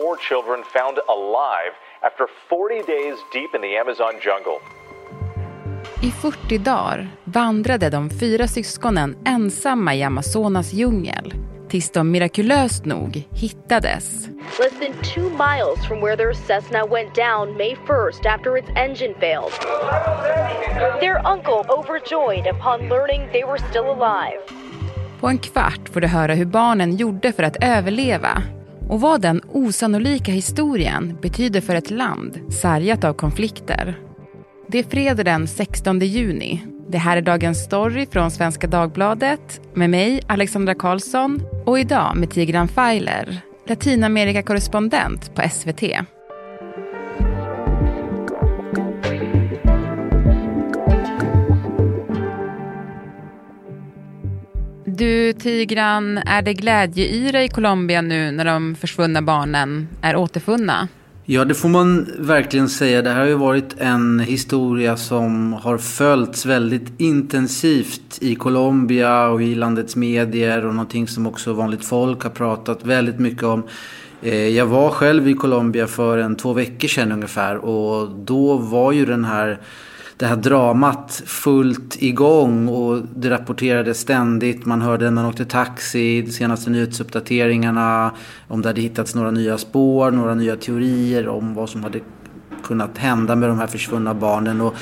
four children found alive after 40 days deep in the Amazon jungle. I 40 dagar vandrade de fyra syskonen ensamma i Amazonas djungel tills de mirakulöst nog hittades. Less than two miles from where their Cessna went down May 1st after its engine failed. Their uncle overjoyed upon learning they were still alive. På en kvart får du höra hur barnen gjorde för att överleva och vad den osannolika historien betyder för ett land sargat av konflikter. Det är fredag den 16 juni. Det här är Dagens Story från Svenska Dagbladet med mig, Alexandra Karlsson och idag med Tigran Feiler, Latinamerikakorrespondent på SVT. Du Tigran, är det glädjeyra i Colombia nu när de försvunna barnen är återfunna? Ja, det får man verkligen säga. Det här har ju varit en historia som har följts väldigt intensivt i Colombia och i landets medier och någonting som också vanligt folk har pratat väldigt mycket om. Eh, jag var själv i Colombia för en två veckor sedan ungefär och då var ju den här det här dramat fullt igång och det rapporterades ständigt. Man hörde när man åkte taxi, de senaste nyhetsuppdateringarna, om det hade hittats några nya spår, några nya teorier om vad som hade kunnat hända med de här försvunna barnen. Och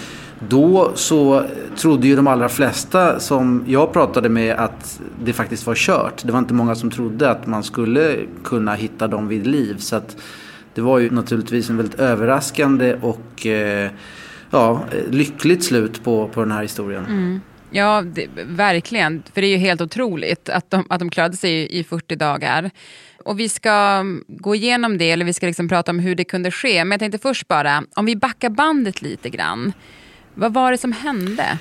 då så trodde ju de allra flesta som jag pratade med att det faktiskt var kört. Det var inte många som trodde att man skulle kunna hitta dem vid liv. Så att det var ju naturligtvis en väldigt överraskande och eh, ja, lyckligt slut på, på den här historien. Mm. Ja, det, verkligen. För det är ju helt otroligt att de, att de klarade sig i, i 40 dagar. Och vi ska gå igenom det, eller vi ska liksom prata om hur det kunde ske. Men jag tänkte först bara, om vi backar bandet lite grann. Vad var det som hände?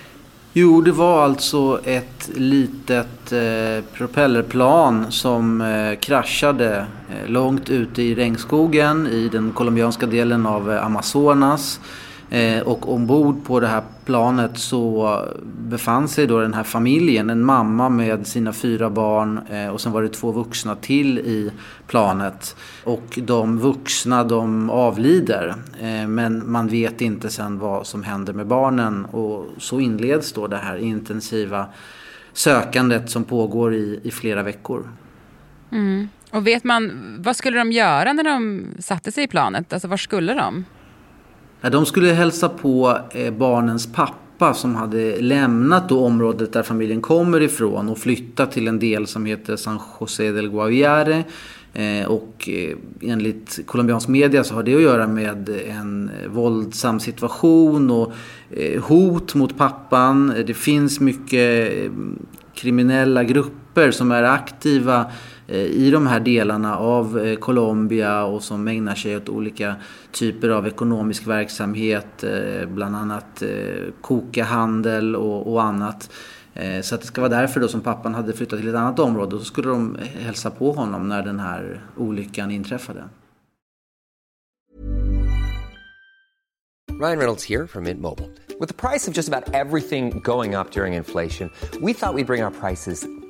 Jo, det var alltså ett litet eh, propellerplan som eh, kraschade eh, långt ute i regnskogen i den colombianska delen av eh, Amazonas. Eh, och ombord på det här planet så befann sig då den här familjen, en mamma med sina fyra barn eh, och sen var det två vuxna till i planet. Och de vuxna de avlider eh, men man vet inte sen vad som händer med barnen och så inleds då det här intensiva sökandet som pågår i, i flera veckor. Mm. Och vet man, vad skulle de göra när de satte sig i planet? Alltså var skulle de? De skulle hälsa på eh, barnens pappa som hade lämnat då området där familjen kommer ifrån och flyttat till en del som heter San José del Guaviare. Eh, och eh, enligt colombiansk media så har det att göra med en våldsam situation och hot mot pappan. Det finns mycket kriminella grupper som är aktiva Eh, i de här delarna av eh, Colombia och som ägnar sig åt olika typer av ekonomisk verksamhet, eh, bland annat kokahandel och, och annat. Så att det ska vara därför då som pappan hade flyttat till ett annat område och så skulle de hälsa på honom när den här olyckan inträffade. Ryan Reynolds här från Mint Mobile. Med priset på nästan allt som går upp under inflationen, trodde vi att vi skulle bring våra priser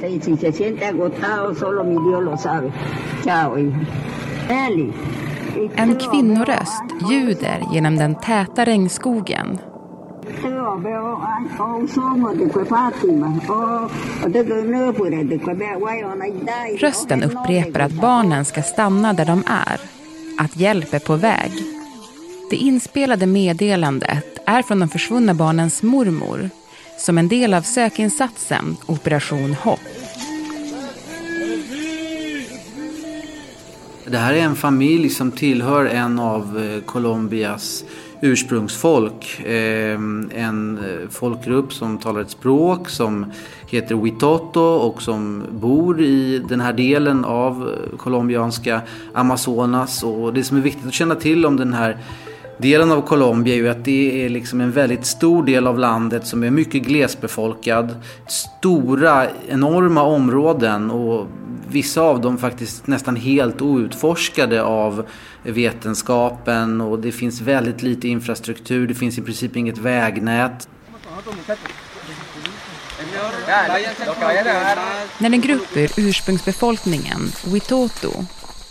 Si se siente agotado, solo mi Dios lo sabe. Chao, hija. Eli. En kvinnoröst ljuder genom den täta regnskogen. Rösten upprepar att barnen ska stanna där de är, att hjälp är på väg. Det inspelade meddelandet är från de försvunna barnens mormor som en del av sökinsatsen Operation Hopp. Det här är en familj som tillhör en av eh, Colombias ursprungsfolk. Eh, en eh, folkgrupp som talar ett språk som heter Witoto och som bor i den här delen av colombianska Amazonas. Och det som är viktigt att känna till om den här delen av Colombia är ju att det är liksom en väldigt stor del av landet som är mycket glesbefolkad. Stora, enorma områden och vissa av dem faktiskt nästan helt outforskade av vetenskapen och det finns väldigt lite infrastruktur, det finns i princip inget vägnät. När en grupp ur ursprungsbefolkningen, Witoto,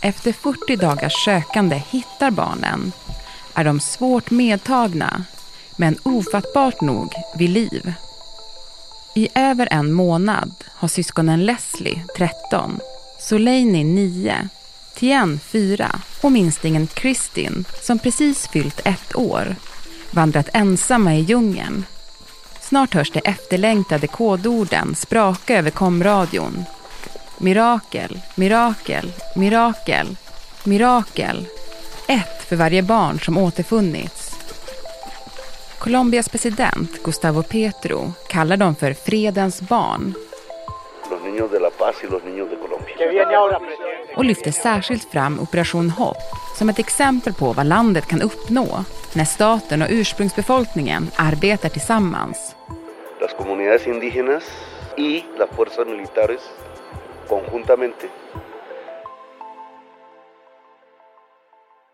efter 40 dagars sökande hittar barnen är de svårt medtagna, men ofattbart nog vid liv. I över en månad har syskonen Leslie, 13, Soleini, 9, Tien, 4 och minstingen Kristin, som precis fyllt ett år, vandrat ensamma i djungeln. Snart hörs de efterlängtade kodorden spraka över komradion. Mirakel, mirakel, mirakel, mirakel. Ett för varje barn som återfunnits. Colombias president Gustavo Petro kallar dem för fredens barn och lyfter särskilt fram Operation Hopp som ett exempel på vad landet kan uppnå när staten och ursprungsbefolkningen arbetar tillsammans. Las comunidades indígenas y las fuerzas militares conjuntamente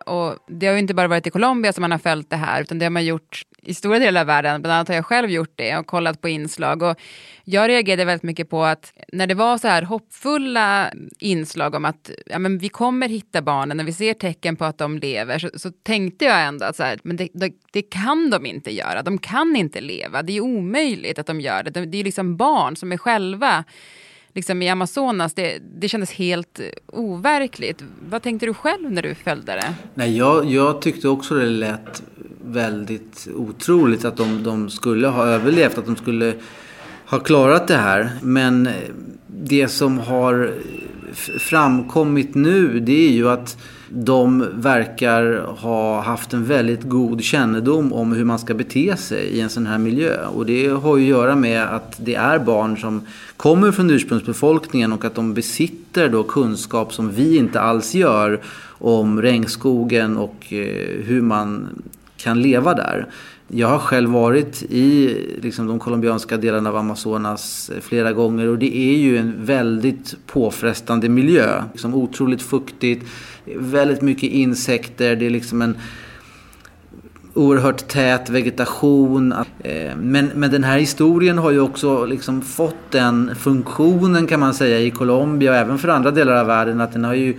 Och det har ju inte bara varit i Colombia som man har följt det här, utan det har man gjort i stora delar av världen. Bland annat har jag själv gjort det och kollat på inslag. Och jag reagerade väldigt mycket på att när det var så här hoppfulla inslag om att ja, men vi kommer hitta barnen när vi ser tecken på att de lever, så, så tänkte jag ändå att så här, men det, det, det, kan de inte göra. De kan inte leva. Det är omöjligt att de gör det. Det är liksom barn som är själva liksom i Amazonas, det, det kändes helt overkligt. Vad tänkte du själv när du följde det? Nej, jag, jag tyckte också det lät väldigt otroligt att de, de skulle ha överlevt, att de skulle ha klarat det här. Men det som har framkommit nu det är ju att de verkar ha haft en väldigt god kännedom om hur man ska bete sig i en sån här miljö. Och det har ju att göra med att det är barn som kommer från ursprungsbefolkningen och att de besitter då kunskap som vi inte alls gör om regnskogen och eh, hur man kan leva där. Jag har själv varit i liksom, de colombianska delarna av Amazonas eh, flera gånger och det är ju en väldigt påfrestande miljö. Liksom otroligt fuktigt, väldigt mycket insekter, det är liksom en oerhört tät vegetation. Eh, men, men den här historien har ju också liksom fått den funktionen kan man säga i Colombia och även för andra delar av världen att den har ju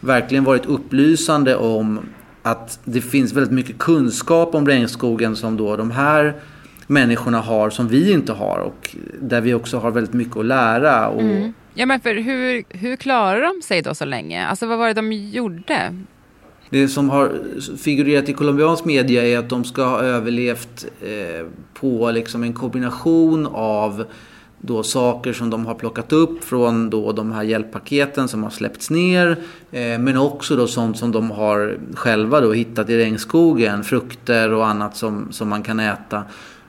verkligen varit upplysande om att det finns väldigt mycket kunskap om regnskogen som då de här människorna har som vi inte har och där vi också har väldigt mycket att lära. Och... Mm. Ja men för hur, hur klarar de sig då så länge? Alltså vad var det de gjorde? Det som har figurerat i colombiansk media är att de ska ha överlevt eh, på liksom en kombination av då saker som de har plockat upp från då de här hjälppaketen som har släppts ner. Eh, men också då sånt som de har själva då hittat i regnskogen. Frukter och annat som, som man kan äta.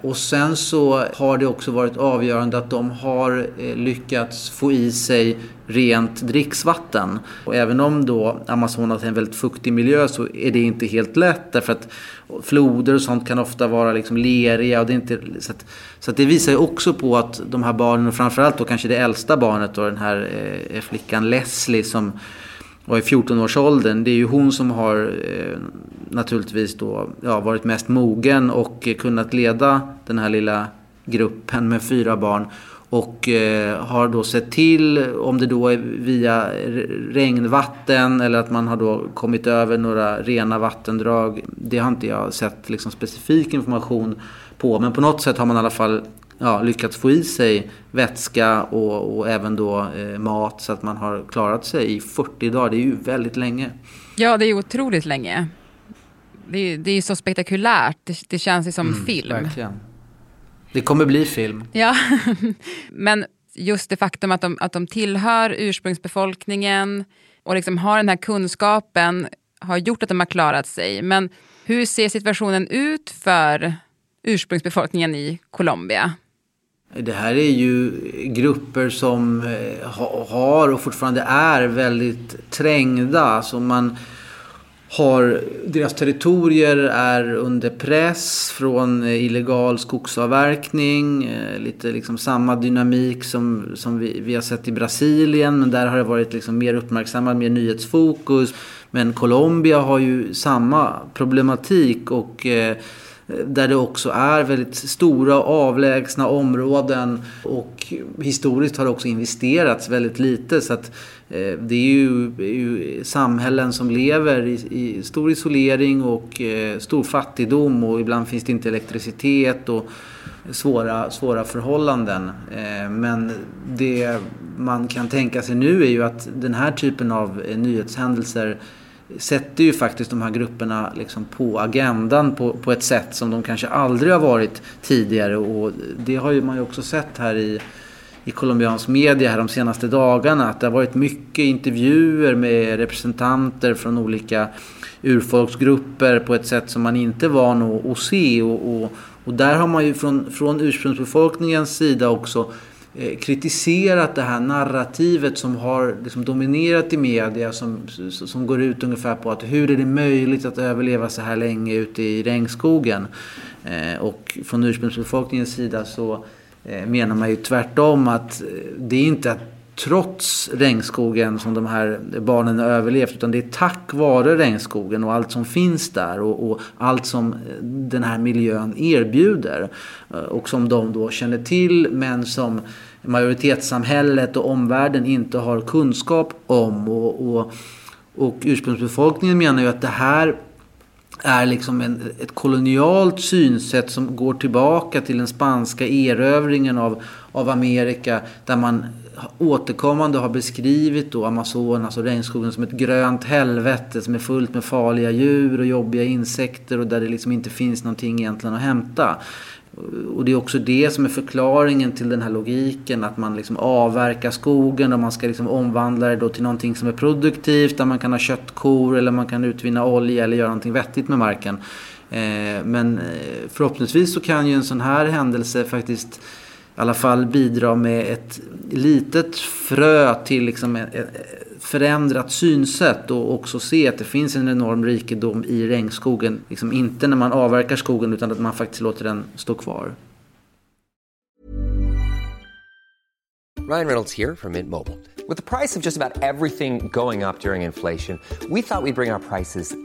Och sen så har det också varit avgörande att de har eh, lyckats få i sig rent dricksvatten. Och även om då Amazonas är en väldigt fuktig miljö så är det inte helt lätt därför att floder och sånt kan ofta vara liksom leriga. Och det är inte, så att, så att det visar ju också på att de här barnen och framförallt då kanske det äldsta barnet då den här eh, flickan Leslie som var i 14-årsåldern. Det är ju hon som har eh, naturligtvis då ja, varit mest mogen och kunnat leda den här lilla gruppen med fyra barn. Och eh, har då sett till, om det då är via regnvatten eller att man har då kommit över några rena vattendrag. Det har inte jag sett liksom specifik information på. Men på något sätt har man i alla fall ja, lyckats få i sig vätska och, och även då eh, mat så att man har klarat sig i 40 dagar. Det är ju väldigt länge. Ja, det är otroligt länge. Det är, det är så spektakulärt. Det, det känns ju som mm, film. Verkligen. Det kommer bli film. Ja, men just det faktum att de, att de tillhör ursprungsbefolkningen och liksom har den här kunskapen har gjort att de har klarat sig. Men hur ser situationen ut för ursprungsbefolkningen i Colombia? Det här är ju grupper som eh, har och fortfarande är väldigt trängda. Så man har, deras territorier är under press från eh, illegal skogsavverkning. Eh, lite liksom samma dynamik som, som vi, vi har sett i Brasilien. Men där har det varit liksom mer uppmärksammat, mer nyhetsfokus. Men Colombia har ju samma problematik. och eh, där det också är väldigt stora avlägsna områden och historiskt har det också investerats väldigt lite. Så att eh, det är ju, är ju, samhällen som lever i, i, stor isolering och eh, stor fattigdom och ibland finns det inte elektricitet och svåra, svåra förhållanden. Eh, men det man kan tänka sig nu är ju att den här typen av eh, nyhetshändelser sätter ju faktiskt de här grupperna liksom på agendan på, på ett sätt som de kanske aldrig har varit tidigare. Och det har ju man ju också sett här i, i colombiansk media här de senaste dagarna. Att det har varit mycket intervjuer med representanter från olika urfolksgrupper på ett sätt som man inte är van att, se. Och, och, och där har man ju från, från ursprungsbefolkningens sida också Eh, kritiserat det här narrativet som har liksom dominerat i media som, som går ut ungefär på att hur är det möjligt att överleva så här länge ute i regnskogen? Eh, och från ursprungsbefolkningens sida så eh, menar man ju tvärtom att eh, det är inte att trots regnskogen som de här barnen har överlevt utan det är tack vare regnskogen och allt som finns där och, och, allt som eh, den här miljön erbjuder eh, och som de då känner till men som majoritetssamhället och omvärlden inte har kunskap om. Och, och, och ursprungsbefolkningen menar ju att det här är liksom en, ett kolonialt synsätt som går tillbaka till den spanska erövringen av, av Amerika där man återkommande har beskrivit då Amazonas och regnskogen som ett grönt helvete som är fullt med farliga djur och jobbiga insekter och där det liksom inte finns någonting egentligen att hämta. Och det är också det som är förklaringen till den här logiken att man liksom avverkar skogen och man ska liksom omvandla det då till någonting som är produktivt där man kan ha köttkor eller man kan utvinna olja eller göra någonting vettigt med marken. Eh, men eh, förhoppningsvis så kan ju en sån här händelse faktiskt i alla fall bidra med ett litet frö till liksom ett förändrat synsätt och också se att det finns en enorm rikedom i regnskogen. Liksom inte när man avverkar skogen utan att man faktiskt låter den stå kvar. Ryan Reynolds här från Mint Mobile. Med priset på nästan allt som går upp under inflationen, trodde vi att vi skulle bring våra priser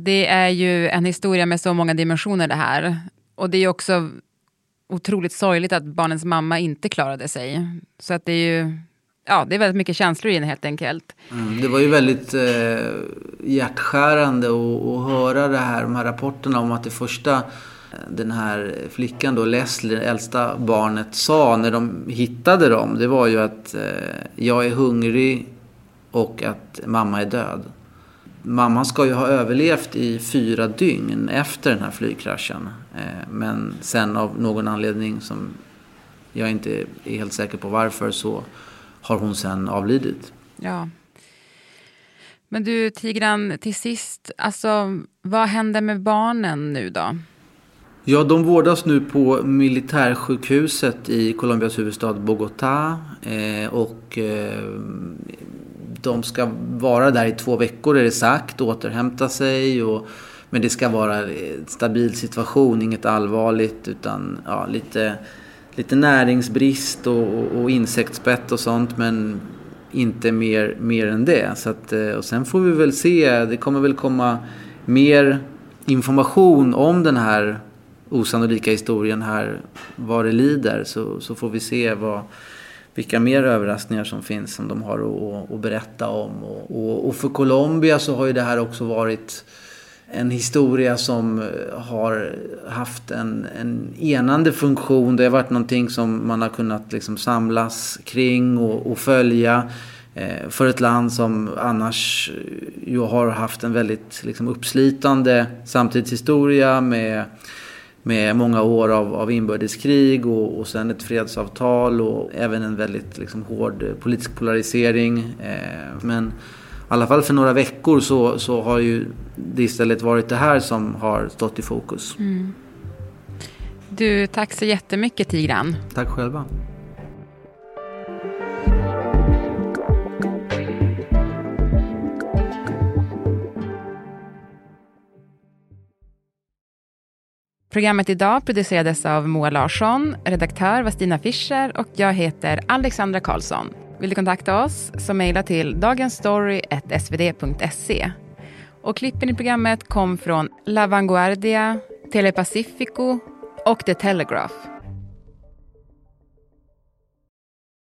Det är ju en historia med så många dimensioner det här. Och det är också otroligt sorgligt att barnens mamma inte klarade sig. Så att det är ju ja, det är väldigt mycket känslor i den helt enkelt. Mm, det var ju väldigt eh, hjärtskärande att höra det här, de här rapporterna om att det första eh, den här flickan då, Leslie, det äldsta barnet, sa när de hittade dem. Det var ju att eh, jag är hungrig och att mamma är död. Mamman ska ju ha överlevt i fyra dygn efter den här flygkraschen. Eh, men sen av någon anledning som jag inte är helt säker på varför så har hon sen avlidit. Ja. Men du Tigran, till sist, alltså vad händer med barnen nu då? Ja, de vårdas nu på militärsjukhuset i Colombias huvudstad Bogotá. Eh, och eh, de ska vara där i två veckor är det sagt, återhämta sig. Och, men det ska vara en stabil situation, inget allvarligt utan ja, lite, lite näringsbrist och, och insektsbett och sånt. Men inte mer, mer än det. Så att, eh, och sen får vi väl se, det kommer väl komma mer information om den här osannolika historien här vad det lider. Så, så får vi se vad, vilka mer överraskningar som finns som de har att, att berätta om. Och, och, och, för Colombia så har ju det här också varit en historia som eh, har haft en, en enande funktion. Det har varit någonting som man har kunnat liksom samlas kring och, och följa eh, för ett land som annars ju har haft en väldigt liksom, uppslitande samtidshistoria med med många år av, av inbördeskrig och, och sen ett fredsavtal och även en väldigt liksom, hård politisk polarisering. Eh, men i alla fall för några veckor så, så har ju det istället varit det här som har stått i fokus. Mm. Du, tack så jättemycket Tigran. Tack själva. Programmet idag producerades av Moa Larsson, redaktör var Stina Fischer och jag heter Alexandra Karlsson. Vill du kontakta oss så mejla till dagensstory.svd.se. Och klippen i programmet kom från La Vanguardia, Telepacifico och The Telegraph.